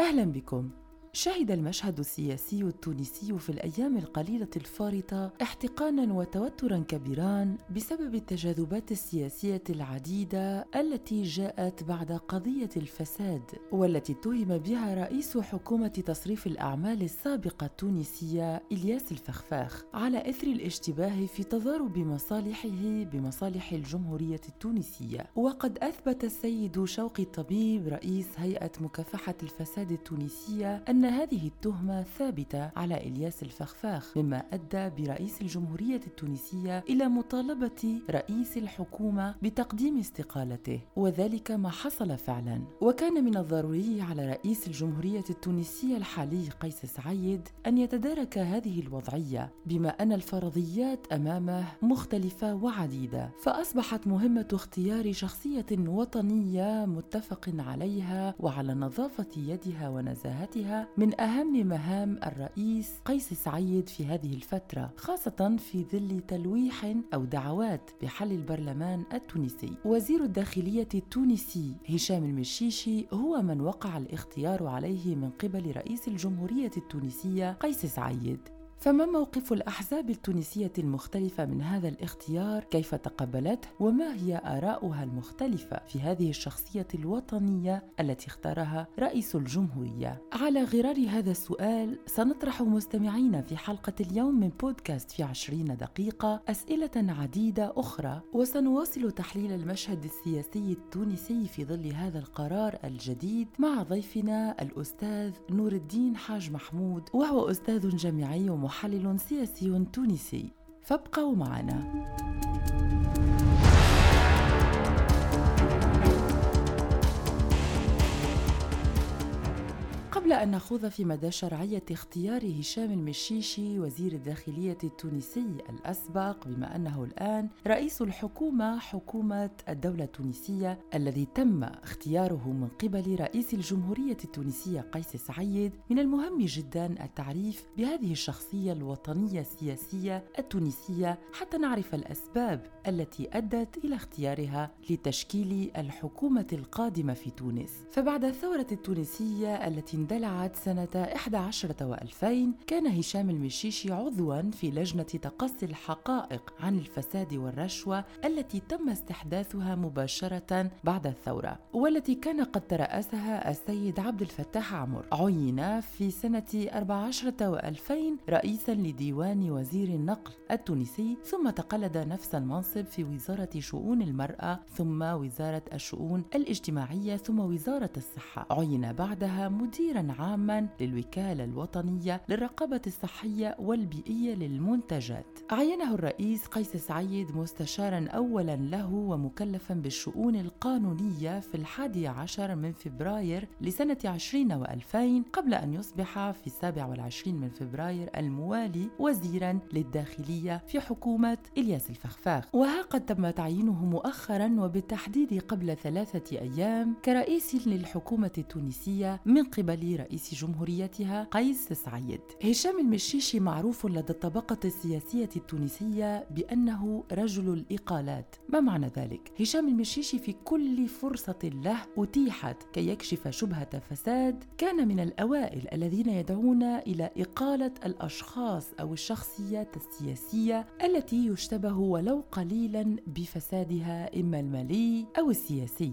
أهلا بكم. شهد المشهد السياسي التونسي في الأيام القليلة الفارطة احتقانا وتوترا كبيران بسبب التجاذبات السياسية العديدة التي جاءت بعد قضية الفساد والتي اتهم بها رئيس حكومة تصريف الأعمال السابقة التونسية إلياس الفخفاخ على إثر الاشتباه في تضارب مصالحه بمصالح الجمهورية التونسية. وقد أثبت السيد شوقي الطبيب رئيس هيئة مكافحة الفساد التونسية أن هذه التهمة ثابتة على إلياس الفخفاخ مما أدى برئيس الجمهورية التونسية إلى مطالبة رئيس الحكومة بتقديم استقالته وذلك ما حصل فعلا. وكان من الضروري على رئيس الجمهورية التونسية الحالي قيس سعيد أن يتدارك هذه الوضعية بما أن الفرضيات أمامه مختلفة وعديدة. فأصبحت مهمة اختيار شخصية وطنية متفق عليها وعلى نظافة يدها ونزاهتها من أهم مهام الرئيس قيس سعيد في هذه الفترة خاصة في ظل تلويح أو دعوات بحل البرلمان التونسي. وزير الداخلية التونسي هشام المشيشي هو من وقع الاختيار عليه من قبل رئيس الجمهورية التونسية قيس سعيد. فما موقف الأحزاب التونسية المختلفة من هذا الاختيار؟ كيف تقبلته؟ وما هي آراؤها المختلفة في هذه الشخصية الوطنية التي اختارها رئيس الجمهورية؟ على غرار هذا السؤال سنطرح مستمعين في حلقة اليوم من بودكاست في عشرين دقيقة أسئلة عديدة أخرى وسنواصل تحليل المشهد السياسي التونسي في ظل هذا القرار الجديد مع ضيفنا الأستاذ نور الدين حاج محمود وهو أستاذ جامعي محلل سياسي تونسي. فابقوا معنا. قبل أن نخوض في مدى شرعية اختيار هشام المشيشي وزير الداخلية التونسي الأسبق بما أنه الآن رئيس الحكومة حكومة الدولة التونسية الذي تم اختياره من قبل رئيس الجمهورية التونسية قيس سعيد من المهم جدا التعريف بهذه الشخصية الوطنية السياسية التونسية حتى نعرف الأسباب التي أدت إلى اختيارها لتشكيل الحكومة القادمة في تونس. فبعد الثورة التونسية التي اندلعت سنة 11 و2000 كان هشام المشيشي عضوا في لجنة تقصي الحقائق عن الفساد والرشوة التي تم استحداثها مباشرة بعد الثورة والتي كان قد ترأسها السيد عبد الفتاح عمر. عين في سنة 14 و2000 رئيسا لديوان وزير النقل التونسي ثم تقلد نفس المنصب في وزارة شؤون المرأة ثم وزارة الشؤون الاجتماعية ثم وزارة الصحة. عين بعدها مدير مديرا عاما للوكالة الوطنية للرقابة الصحية والبيئية للمنتجات. عينه الرئيس قيس سعيد مستشارا أولا له ومكلفا بالشؤون القانونية في الحادي عشر من فبراير لسنة عشرين وألفين قبل أن يصبح في السابع والعشرين من فبراير الموالي وزيرا للداخلية في حكومة إلياس الفخفاخ. وها قد تم تعيينه مؤخرا وبالتحديد قبل ثلاثة أيام كرئيس للحكومة التونسية من قبل رئيس جمهوريتها قيس سعيد. هشام المشيشي معروف لدى الطبقة السياسية التونسية بأنه رجل الإقالات. ما معنى ذلك؟ هشام المشيشي في كل فرصة له أتيحت كي يكشف شبهة فساد كان من الأوائل الذين يدعون إلى إقالة الأشخاص أو الشخصيات السياسية التي يشتبه ولو قليلا بفسادها إما المالي أو السياسي.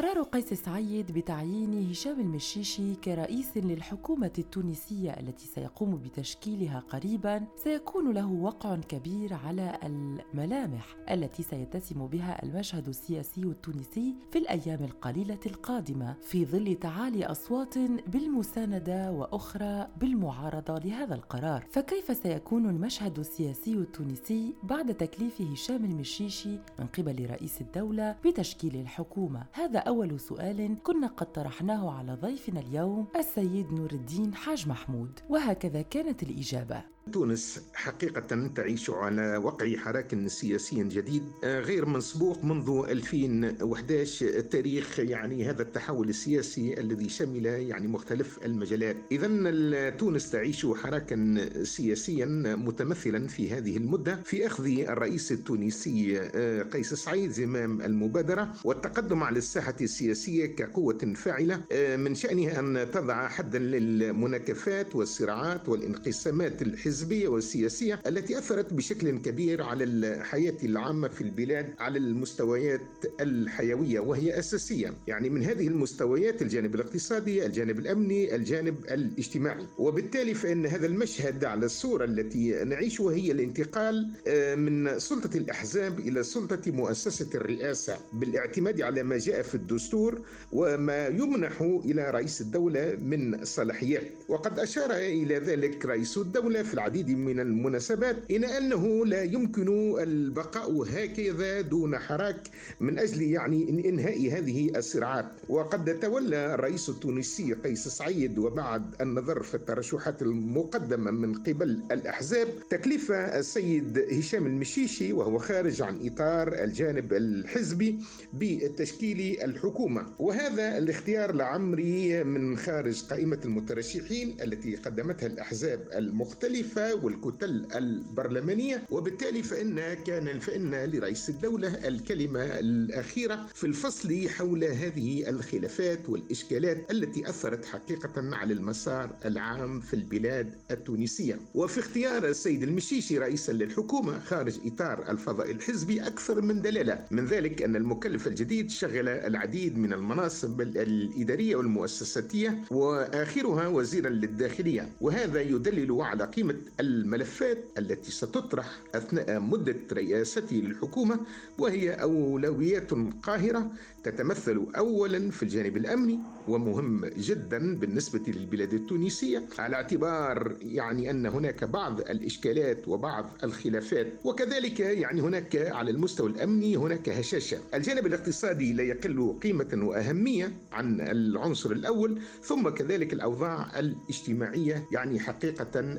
قرار قيس سعيد بتعيين هشام المشيشي كرئيس للحكومة التونسية التي سيقوم بتشكيلها قريبا سيكون له وقع كبير على الملامح التي سيتسم بها المشهد السياسي التونسي في الأيام القليلة القادمة في ظل تعالي أصوات بالمساندة وأخرى بالمعارضة لهذا القرار. فكيف سيكون المشهد السياسي التونسي بعد تكليف هشام المشيشي من قبل رئيس الدولة بتشكيل الحكومة؟ هذا أول سؤال كنا قد طرحناه على ضيفنا اليوم السيد نور الدين حاج محمود وهكذا كانت الإجابة. تونس حقيقة تعيش على وقع حراك سياسي جديد آه، غير مسبوق منذ 2011 تاريخ يعني هذا التحول السياسي الذي شمل يعني مختلف المجالات. إذا تونس تعيش حراكا سياسيا متمثلا في هذه المدة. في أخذ الرئيس التونسي آه، قيس سعيد زمام المبادرة والتقدم على الساحة السياسية كقوة فاعلة آه، من شأنها أن تضع حدا للمناكفات والصراعات والانقسامات الحزبية والسياسية التي أثرت بشكل كبير على الحياة العامة في البلاد على المستويات الحيوية وهي أساسية. يعني من هذه المستويات الجانب الاقتصادي الجانب الأمني الجانب الاجتماعي. وبالتالي فإن هذا المشهد على الصورة التي نعيشها هي الانتقال آه، من سلطة الأحزاب إلى سلطة مؤسسة الرئاسة بالاعتماد على ما جاء في الدستور وما يمنح إلى رئيس الدولة من صلاحيات. وقد أشار إلى ذلك رئيس الدولة في العديد من المناسبات إلى أنه لا يمكن البقاء هكذا دون حراك من أجل يعني إنهاء هذه الصراعات. وقد تولى الرئيس التونسي قيس سعيد وبعد النظر في الترشحات المقدمة من قبل الأحزاب تكليف السيد هشام المشيشي وهو خارج عن إطار الجانب الحزبي بتشكيل الحكومة. وهذا الاختيار لعمري من خارج قائمة المترشحين التي قدمتها الأحزاب المختلفة. والكتل البرلمانية وبالتالي فإن كان فإن لرئيس الدولة الكلمة الأخيرة في الفصل حول هذه الخلافات والإشكالات التي أثرت حقيقة على المسار العام في البلاد التونسية. وفي اختيار السيد المشيشي رئيسا للحكومة خارج إطار الفضاء الحزبي أكثر من دلالة. من ذلك أن المكلف الجديد شغل العديد من المناصب الإدارية والمؤسساتية وآخرها وزيرا للداخلية. وهذا يدلل على قيمة الملفات التي ستطرح أثناء مدة رئاسته للحكومة وهي أولويات قاهرة تتمثل أولا في الجانب الأمني ومهم جدا بالنسبة للبلاد التونسية على اعتبار يعني أن هناك بعض الإشكالات وبعض الخلافات. وكذلك يعني هناك على المستوى الأمني هناك هشاشة. الجانب الاقتصادي لا يقل قيمة وأهمية عن العنصر الأول ثم كذلك الأوضاع الاجتماعية يعني حقيقة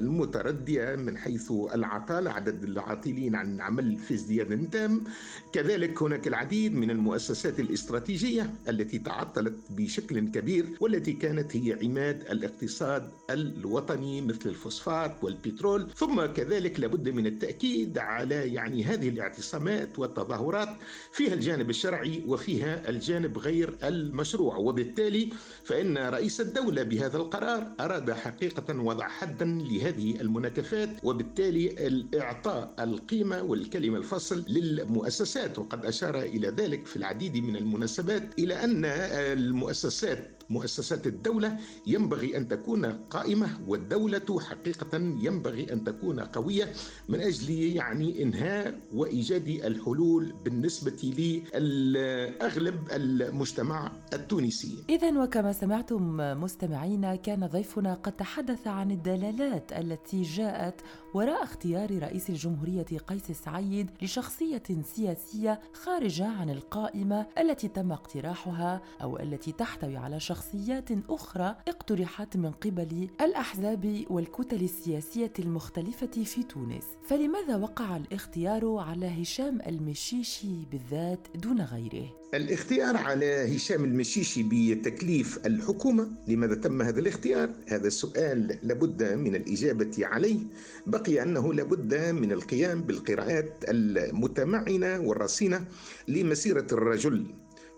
المتردية من حيث العطالة عدد العاطلين عن العمل في ازدياد تام. كذلك هناك العديد من المؤسسات الاستراتيجية التي تعطلت بشكل كبير والتي كانت هي عماد الاقتصاد الوطني مثل الفوسفات والبترول. ثم كذلك لابد من التأكيد على يعني هذه الاعتصامات والتظاهرات فيها الجانب الشرعي وفيها الجانب غير المشروع. وبالتالي فإن رئيس الدولة بهذا القرار أراد حقيقة وضع حدا لهذه المناكفات وبالتالي الإعطاء القيمة والكلمة الفصل للمؤسسات وقد أشار إلى ذلك في العديد من المناسبات إلى أن المؤسسات مؤسسات الدولة ينبغي أن تكون قائمة والدولة حقيقة ينبغي أن تكون قوية من أجل يعني إنهاء وإيجاد الحلول بالنسبة لأغلب المجتمع التونسي. إذا وكما سمعتم مستمعينا كان ضيفنا قد تحدث عن الدلالات التي جاءت وراء اختيار رئيس الجمهورية قيس سعيد لشخصية سياسية خارجة عن القائمة التي تم اقتراحها أو التي تحتوي على شخصيات أخرى اقترحت من قبل الأحزاب والكتل السياسية المختلفة في تونس فلماذا وقع الاختيار على هشام المشيشي بالذات دون غيره؟ الاختيار على هشام المشيشي بتكليف الحكومة لماذا تم هذا الاختيار؟ هذا السؤال لابد من الإجابة عليه. بقي أنه لابد من القيام بالقراءات المتمعنة والرصينة لمسيرة الرجل.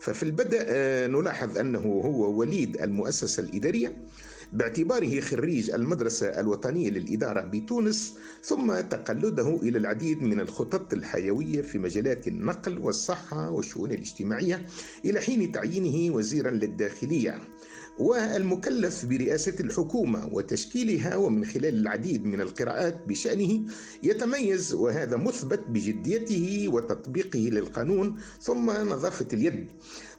ففي البدء نلاحظ أنه هو وليد المؤسسة الإدارية. باعتباره خريج المدرسة الوطنية للإدارة بتونس ثم تقلده إلى العديد من الخطط الحيوية في مجالات النقل والصحة والشؤون الاجتماعية إلى حين تعيينه وزيرا للداخلية. والمكلف برئاسة الحكومة وتشكيلها ومن خلال العديد من القراءات بشأنه يتميز وهذا مثبت بجديته وتطبيقه للقانون ثم نظافة اليد.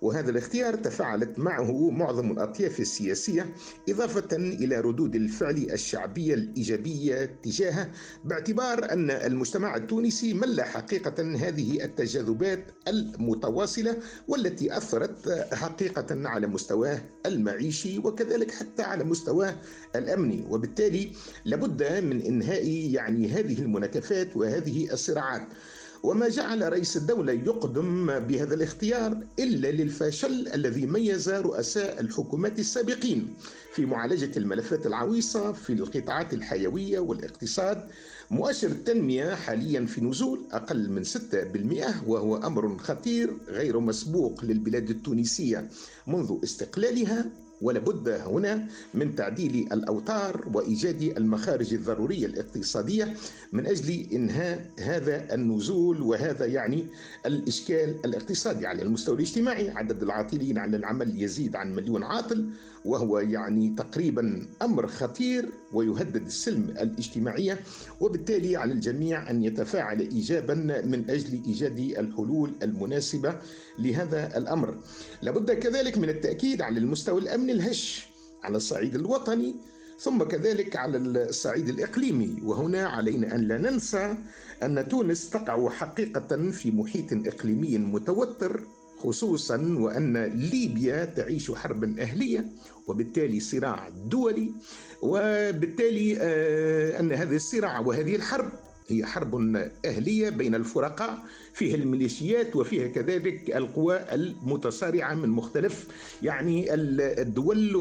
وهذا الاختيار تفاعلت معه معظم الأطياف السياسية إضافة إلى ردود الفعل الشعبية الإيجابية تجاهه باعتبار أن المجتمع التونسي مل حقيقة هذه التجاذبات المتواصلة والتي أثرت حقيقة على مستواه المعيشي وكذلك حتى على مستواه الأمني. وبالتالي لابد من إنهاء يعني هذه المناكفات وهذه الصراعات. وما جعل رئيس الدولة يقدم بهذا الاختيار إلا للفشل الذي ميز رؤساء الحكومات السابقين في معالجة الملفات العويصة في القطاعات الحيوية والاقتصاد. مؤشر التنمية حاليا في نزول أقل من 6% وهو أمر خطير غير مسبوق للبلاد التونسية منذ استقلالها. ولابد هنا من تعديل الأوتار وإيجاد المخارج الضرورية الاقتصادية من أجل إنهاء هذا النزول وهذا يعني الإشكال الاقتصادي على المستوى الاجتماعي عدد العاطلين عن العمل يزيد عن مليون عاطل وهو يعني تقريبا أمر خطير ويهدد السلم الاجتماعيه وبالتالي على الجميع أن يتفاعل ايجابا من أجل إيجاد الحلول المناسبة لهذا الأمر. لابد كذلك من التأكيد على المستوى الأمني الهش على الصعيد الوطني ثم كذلك على الصعيد الإقليمي. وهنا علينا أن لا ننسى أن تونس تقع حقيقة في محيط إقليمي متوتر خصوصا وأن ليبيا تعيش حربا أهلية وبالتالي صراع دولي وبالتالي آه، أن هذا الصراع وهذه الحرب هي حرب أهلية بين الفرقاء فيها الميليشيات وفيها كذلك القوى المتصارعة من مختلف يعني الدول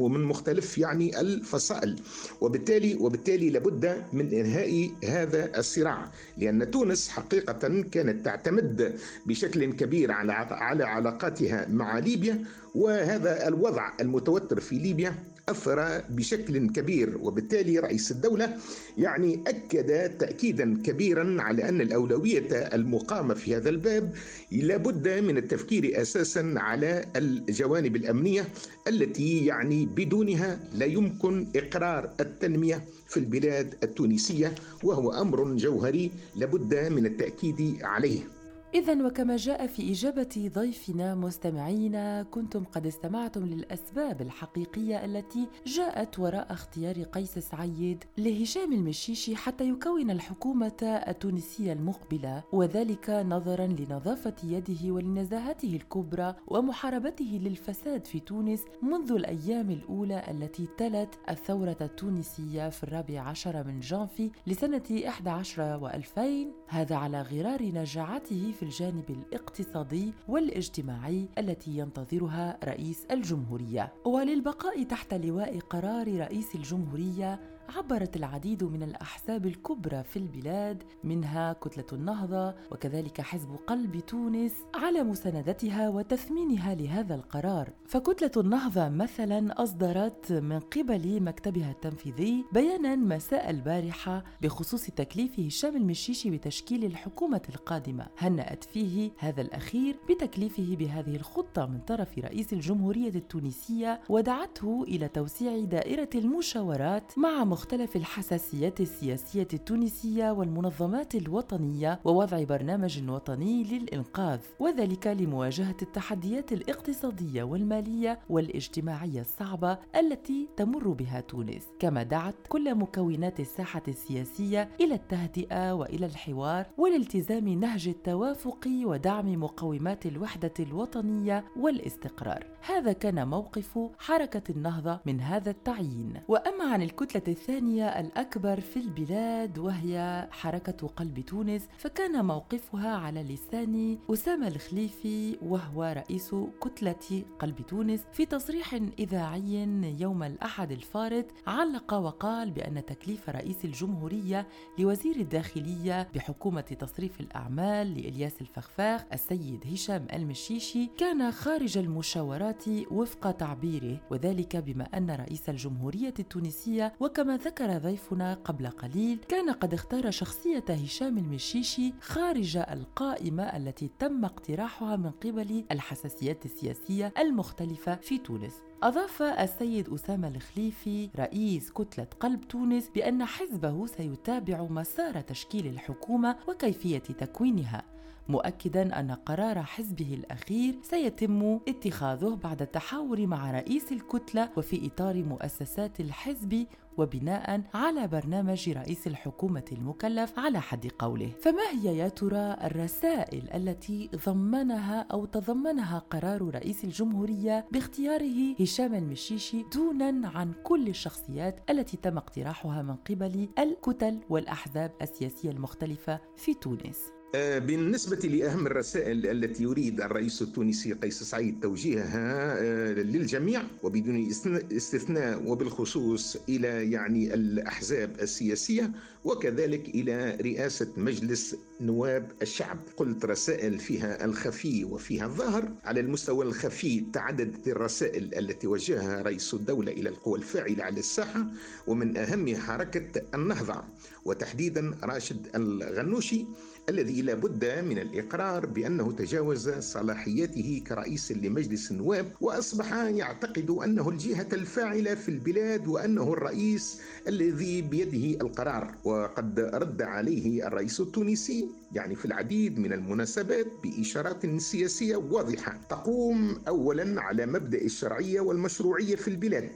ومن مختلف يعني الفصائل. وبالتالي وبالتالي لابد من إنهاء هذا الصراع لأن تونس حقيقة كانت تعتمد بشكل كبير على على علاقاتها مع ليبيا وهذا الوضع المتوتر في ليبيا أثر بشكل كبير وبالتالي رئيس الدولة يعني أكد تأكيدا كبيرا على أن الأولوية المقامة في هذا الباب لابد من التفكير أساسا على الجوانب الأمنية التي يعني بدونها لا يمكن إقرار التنمية في البلاد التونسية وهو أمر جوهري لابد من التأكيد عليه. إذا وكما جاء في إجابة ضيفنا مستمعينا كنتم قد استمعتم للأسباب الحقيقية التي جاءت وراء اختيار قيس سعيد لهشام المشيشي حتى يكون الحكومة التونسية المقبلة وذلك نظرا لنظافة يده ولنزاهته الكبرى ومحاربته للفساد في تونس منذ الأيام الأولى التي تلت الثورة التونسية في الرابع عشر من جانفي لسنة 11 و2000 هذا على غرار نجاعته في الجانب الاقتصادي والاجتماعي التي ينتظرها رئيس الجمهورية. وللبقاء تحت لواء قرار رئيس الجمهورية عبرت العديد من الأحزاب الكبرى في البلاد منها كتلة النهضة وكذلك حزب قلب تونس على مساندتها وتثمينها لهذا القرار. فكتلة النهضة مثلا أصدرت من قبل مكتبها التنفيذي بيانا مساء البارحة بخصوص تكليف هشام المشيشي بتشكيل الحكومة القادمة. هنأت فيه هذا الأخير بتكليفه بهذه الخطة من طرف رئيس الجمهورية التونسية ودعته إلى توسيع دائرة المشاورات مع مختلف الحساسيات السياسية التونسية والمنظمات الوطنية ووضع برنامج وطني للإنقاذ وذلك لمواجهة التحديات الاقتصادية والمالية والاجتماعية الصعبة التي تمر بها تونس. كما دعت كل مكونات الساحة السياسية إلى التهدئة وإلى الحوار والالتزام نهج التوافق ودعم مقومات الوحدة الوطنية والاستقرار. هذا كان موقف حركة النهضة من هذا التعيين. وأما عن الكتلة الثانية الأكبر في البلاد وهي حركة قلب تونس فكان موقفها على لسان أسامة الخليفي وهو رئيس كتلة قلب تونس في تصريح إذاعي يوم الأحد الفارط علق وقال بأن تكليف رئيس الجمهورية لوزير الداخلية بحكومة تصريف الأعمال لإلياس الفخفاخ السيد هشام المشيشي كان خارج المشاورات وفق تعبيره وذلك بما أن رئيس الجمهورية التونسية وكما ذكر ضيفنا قبل قليل كان قد اختار شخصية هشام المشيشي خارج القائمة التي تم اقتراحها من قبل الحساسيات السياسية المختلفة في تونس. أضاف السيد أسامة الخليفي رئيس كتلة قلب تونس بأن حزبه سيتابع مسار تشكيل الحكومة وكيفية تكوينها. مؤكدا أن قرار حزبه الأخير سيتم اتخاذه بعد التحاور مع رئيس الكتلة وفي إطار مؤسسات الحزب وبناء على برنامج رئيس الحكومة المكلف على حد قوله. فما هي يا ترى الرسائل التي ضمنها أو تضمنها قرار رئيس الجمهورية باختياره هشام المشيشي دونا عن كل الشخصيات التي تم اقتراحها من قبل الكتل والأحزاب السياسية المختلفة في تونس؟ بالنسبة لأهم الرسائل التي يريد الرئيس التونسي قيس سعيد توجيهها آه، للجميع وبدون استثناء وبالخصوص إلى يعني الأحزاب السياسية وكذلك إلى رئاسة مجلس نواب الشعب. قلت رسائل فيها الخفي وفيها الظاهر. على المستوى الخفي تعددت الرسائل التي وجهها رئيس الدولة إلى القوى الفاعلة على الساحة ومن أهمها حركة النهضة. وتحديدا راشد الغنوشي الذي لا بد من الإقرار بأنه تجاوز صلاحياته كرئيس لمجلس النواب وأصبح يعتقد أنه الجهة الفاعلة في البلاد وأنه الرئيس الذي بيده القرار. وقد رد عليه الرئيس التونسي يعني في العديد من المناسبات بإشارات سياسية واضحة تقوم أولا على مبدأ الشرعية والمشروعية في البلاد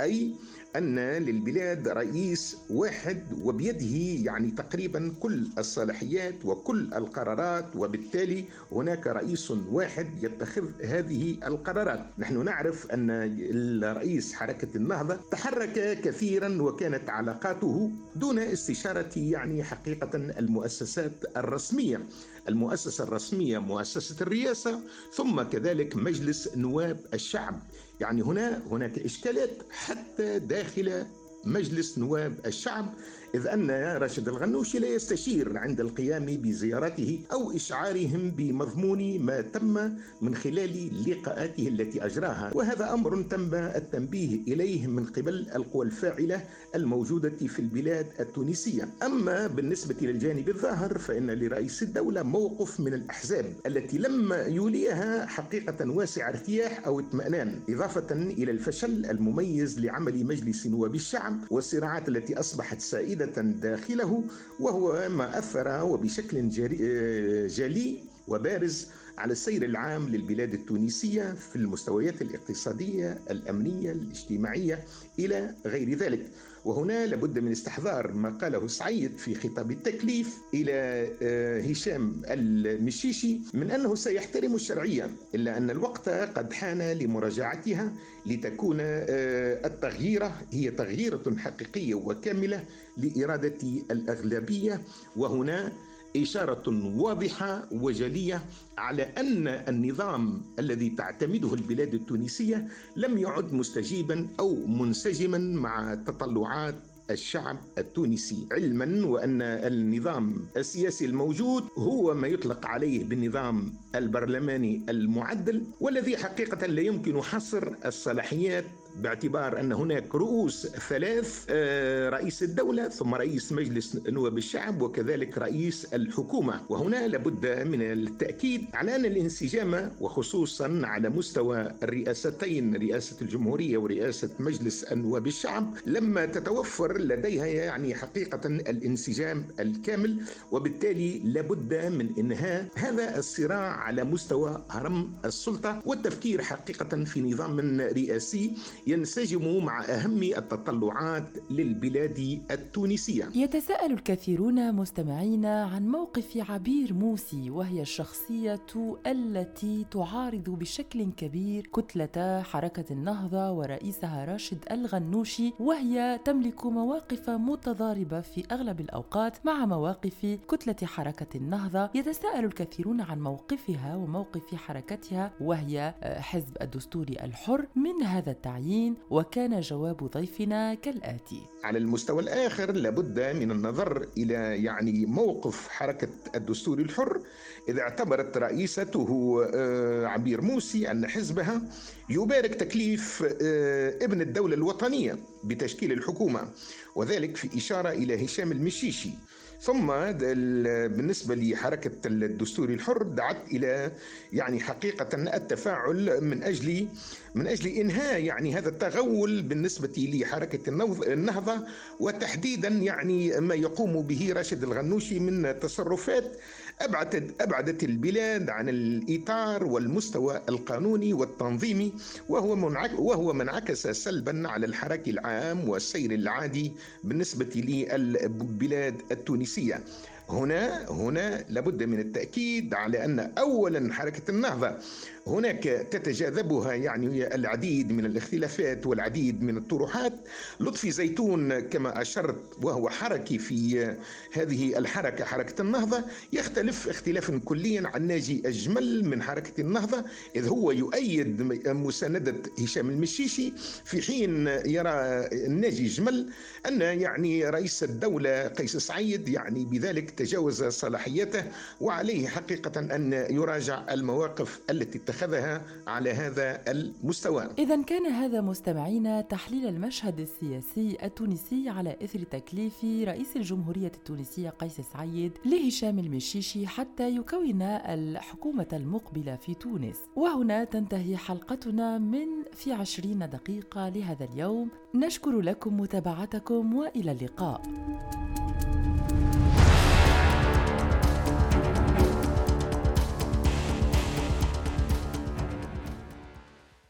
أي أن للبلاد رئيس واحد وبيده يعني تقريبا كل الصلاحيات وكل القرارات وبالتالي هناك رئيس واحد يتخذ هذه القرارات. نحن نعرف أن الرئيس حركة النهضة تحرك كثيرا وكانت علاقاته دون استشارة يعني حقيقة المؤسسات الرسمية. المؤسسة الرسمية مؤسسة الرئاسة ثم كذلك مجلس نواب الشعب. يعني هنا هناك إشكالات حتى داخل مجلس نواب الشعب إذ أن راشد الغنوشي لا يستشير عند القيام بزيارته أو إشعارهم بمضمون ما تم من خلال لقاءاته التي أجراها. وهذا أمر تم التنبيه إليه من قبل القوى الفاعلة الموجودة في البلاد التونسية. أما بالنسبة للجانب الظاهر فإن لرئيس الدولة موقف من الأحزاب التي لم يوليها حقيقة واسع ارتياح أو اطمئنان إضافة إلى الفشل المميز لعمل مجلس نواب الشعب والصراعات التي أصبحت سائدة داخله وهو ما أثر وبشكل جلي وبارز على السير العام للبلاد التونسية في المستويات الاقتصادية الأمنية الاجتماعية إلى غير ذلك. وهنا لابد من استحضار ما قاله سعيد في خطاب التكليف إلى آه، هشام المشيشي من أنه سيحترم الشرعية إلا أن الوقت قد حان لمراجعتها لتكون آه، التغييرة هي تغييرة حقيقية وكاملة لإرادة الأغلبية وهنا إشارة واضحة وجلية على أن النظام الذي تعتمده البلاد التونسية لم يعد مستجيبا أو منسجما مع تطلعات الشعب التونسي. علما وأن النظام السياسي الموجود هو ما يطلق عليه بالنظام البرلماني المعدل والذي حقيقة لا يمكن حصر الصلاحيات باعتبار أن هناك رؤوس ثلاث آه، رئيس الدولة ثم رئيس مجلس نواب الشعب وكذلك رئيس الحكومة. وهنا لابد من التأكيد على أن الانسجام وخصوصا على مستوى الرئاستين رئاسة الجمهورية ورئاسة مجلس نواب الشعب لما تتوفر لديها يعني حقيقة الانسجام الكامل. وبالتالي لابد من إنهاء هذا الصراع على مستوى هرم السلطة والتفكير حقيقة في نظام رئاسي ينسجم مع أهم التطلعات للبلاد التونسية. يتساءل الكثيرون مستمعينا عن موقف عبير موسي وهي الشخصية التي تعارض بشكل كبير كتلة حركة النهضة ورئيسها راشد الغنوشي وهي تملك مواقف متضاربة في أغلب الأوقات مع مواقف كتلة حركة النهضة. يتساءل الكثيرون عن موقفها وموقف حركتها وهي حزب الدستوري الحر. من هذا التعيين اللاعبين وكان جواب ضيفنا كالآتي. على المستوى الآخر لابد من النظر إلى يعني موقف حركة الدستور الحر إذا اعتبرت رئيسته آه، عبير موسي أن حزبها يبارك تكليف آه، ابن الدولة الوطنية بتشكيل الحكومة وذلك في إشارة إلى هشام المشيشي. ثم بالنسبة لحركة الدستوري الحر دعت إلى يعني حقيقة التفاعل من أجل من أجل إنهاء يعني هذا التغول بالنسبة لحركة النهضة وتحديدا يعني ما يقوم به راشد الغنوشي من تصرفات أبعدت أبعدت البلاد عن الإطار والمستوى القانوني والتنظيمي وهو وهو من انعكس سلبا على الحراك العام والسير العادي بالنسبة للبلاد التونسية. هنا هنا لابد من التأكيد على أن أولا حركة النهضة هناك تتجاذبها يعني العديد من الاختلافات والعديد من الطروحات. لطفي زيتون كما أشرت وهو حركي في هذه الحركة حركة النهضة يختلف اختلافا كليا عن ناجي أجمل من حركة النهضة إذ هو يؤيد مساندة هشام المشيشي في حين يرى ناجي جمل أن يعني رئيس الدولة قيس سعيد يعني بذلك تجاوز صلاحيته وعليه حقيقة أن يراجع المواقف التي اتخذها على هذا المستوى. إذا كان هذا مستمعينا تحليل المشهد السياسي التونسي على إثر تكليف رئيس الجمهورية التونسية قيس سعيد لهشام المشيشي حتى يكون الحكومة المقبلة في تونس. وهنا تنتهي حلقتنا من في عشرين دقيقة لهذا اليوم. نشكر لكم متابعتكم وإلى اللقاء.